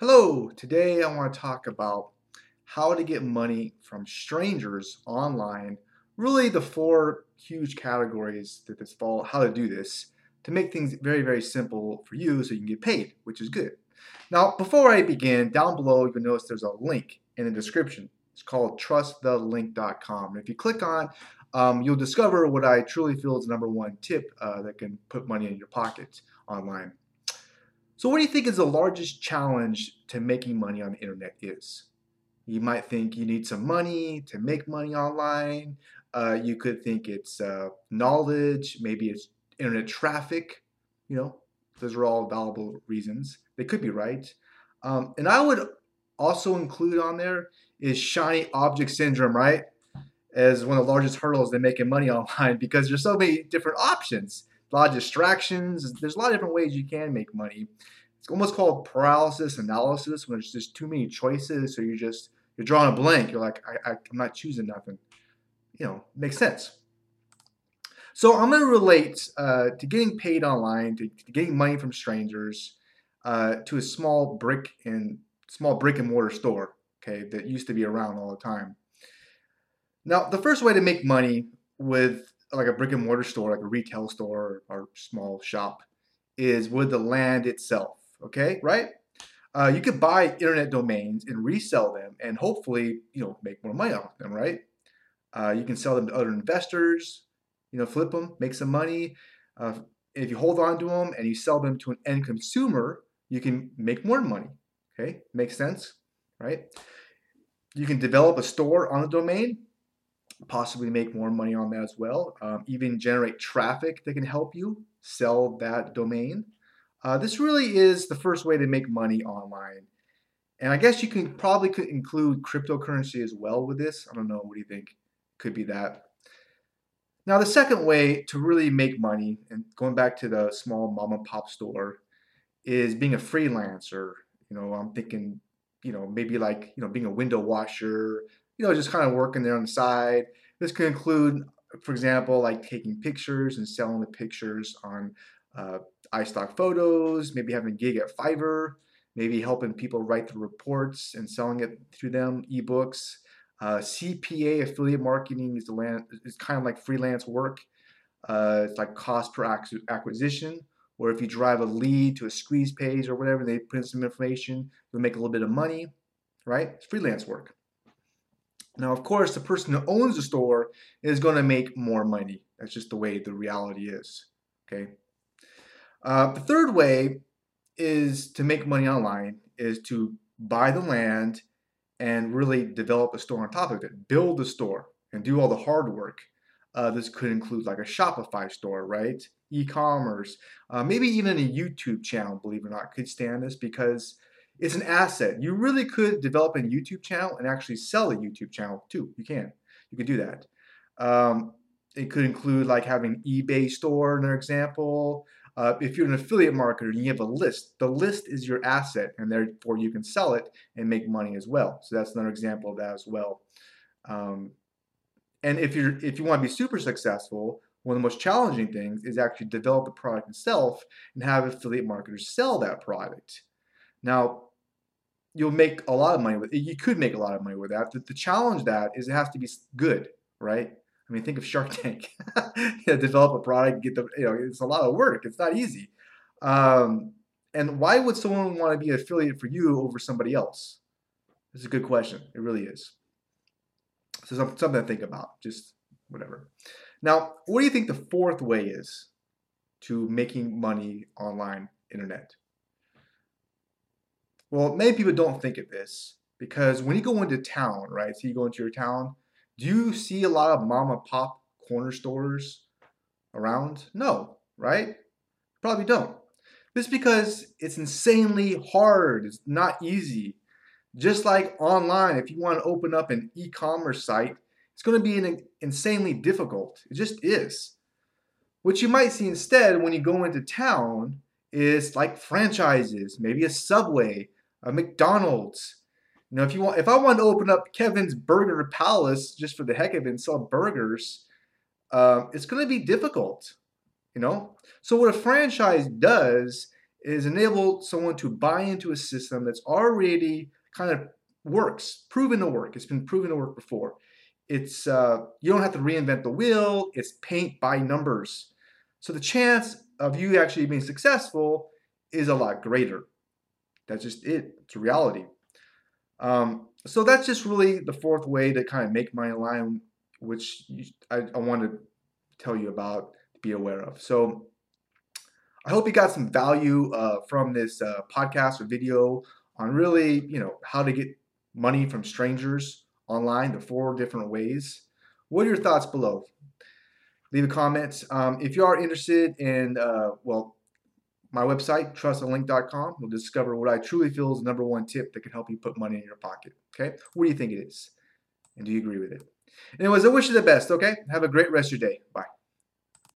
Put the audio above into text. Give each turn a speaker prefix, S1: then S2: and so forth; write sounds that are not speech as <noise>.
S1: Hello, today I want to talk about how to get money from strangers online. Really, the four huge categories that this fall, how to do this to make things very, very simple for you so you can get paid, which is good. Now, before I begin, down below you'll notice there's a link in the description. It's called trustthelink.com. If you click on, um, you'll discover what I truly feel is the number one tip uh, that can put money in your pocket online. So what do you think is the largest challenge to making money on the internet is? You might think you need some money to make money online. Uh, you could think it's uh, knowledge, maybe it's internet traffic. You know, those are all valuable reasons. They could be right. Um, and I would also include on there is shiny object syndrome, right? As one of the largest hurdles to making money <laughs> online because there's so many different options a lot of distractions. There's a lot of different ways you can make money. It's almost called paralysis analysis when there's just too many choices. So you're just you're drawing a blank. You're like, I, I, I'm not choosing nothing. You know, makes sense. So I'm going to relate uh, to getting paid online, to, to getting money from strangers, uh, to a small brick and small brick and mortar store. Okay, that used to be around all the time. Now, the first way to make money with like a brick and mortar store, like a retail store or small shop, is with the land itself. Okay, right? Uh, you could buy internet domains and resell them, and hopefully, you know, make more money off them. Right? Uh, you can sell them to other investors. You know, flip them, make some money. Uh, if you hold on to them and you sell them to an end consumer, you can make more money. Okay, makes sense, right? You can develop a store on a domain possibly make more money on that as well. Um, even generate traffic that can help you sell that domain. Uh, this really is the first way to make money online. And I guess you can probably could include cryptocurrency as well with this. I don't know. What do you think? Could be that. Now, the second way to really make money, and going back to the small mom and pop store, is being a freelancer. You know, I'm thinking, you know, maybe like, you know, being a window washer, you know, just kind of working there on the side. This could include, for example, like taking pictures and selling the pictures on uh, iStock photos, maybe having a gig at Fiverr, maybe helping people write the reports and selling it through them, ebooks. Uh, CPA affiliate marketing is the land is kind of like freelance work. Uh, it's like cost per acquisition, or if you drive a lead to a squeeze page or whatever, they put in some information, you'll make a little bit of money, right? It's freelance work. Now, of course, the person who owns the store is going to make more money. That's just the way the reality is. Okay. Uh, the third way is to make money online is to buy the land and really develop a store on top of it, build the store and do all the hard work. Uh, this could include like a Shopify store, right? E-commerce, uh, maybe even a YouTube channel. Believe it or not, could stand this because it's an asset. You really could develop a YouTube channel and actually sell a YouTube channel too. You can. You could do that. Um, it could include like having eBay store, another example. Uh, if you're an affiliate marketer and you have a list, the list is your asset, and therefore you can sell it and make money as well. So that's another example of that as well. Um, and if you're if you want to be super successful, one of the most challenging things is actually develop the product itself and have affiliate marketers sell that product. Now, you'll make a lot of money with it. You could make a lot of money with that. The, the challenge that is it has to be good, right? I mean, think of Shark <laughs> Tank. <laughs> develop a product, get the you know, it's a lot of work. It's not easy. Um, and why would someone want to be an affiliate for you over somebody else? It's a good question. It really is. So something to think about. Just whatever. Now, what do you think the fourth way is to making money online internet? Well, many people don't think of this because when you go into town, right? So you go into your town, do you see a lot of mom and pop corner stores around? No, right? Probably don't. This because it's insanely hard. It's not easy. Just like online, if you want to open up an e-commerce site, it's going to be an insanely difficult. It just is. What you might see instead when you go into town is like franchises, maybe a Subway, a McDonald's. You know, if you want, if I wanted to open up Kevin's Burger Palace just for the heck of it and sell burgers, uh, it's going to be difficult. You know, so what a franchise does is enable someone to buy into a system that's already kind of works, proven to work. It's been proven to work before. It's uh, you don't have to reinvent the wheel. It's paint by numbers. So the chance of you actually being successful is a lot greater. That's just it. It's reality. Um, so that's just really the fourth way to kind of make money online, which you, I, I want to tell you about, to be aware of. So I hope you got some value uh, from this uh, podcast or video on really, you know, how to get money from strangers online, the four different ways. What are your thoughts below? Leave a comment. Um, if you are interested in, uh, well, my website, trustonlink.com, will discover what I truly feel is the number one tip that can help you put money in your pocket. Okay? What do you think it is? And do you agree with it? Anyways, I wish you the best, okay? Have a great rest of your day. Bye.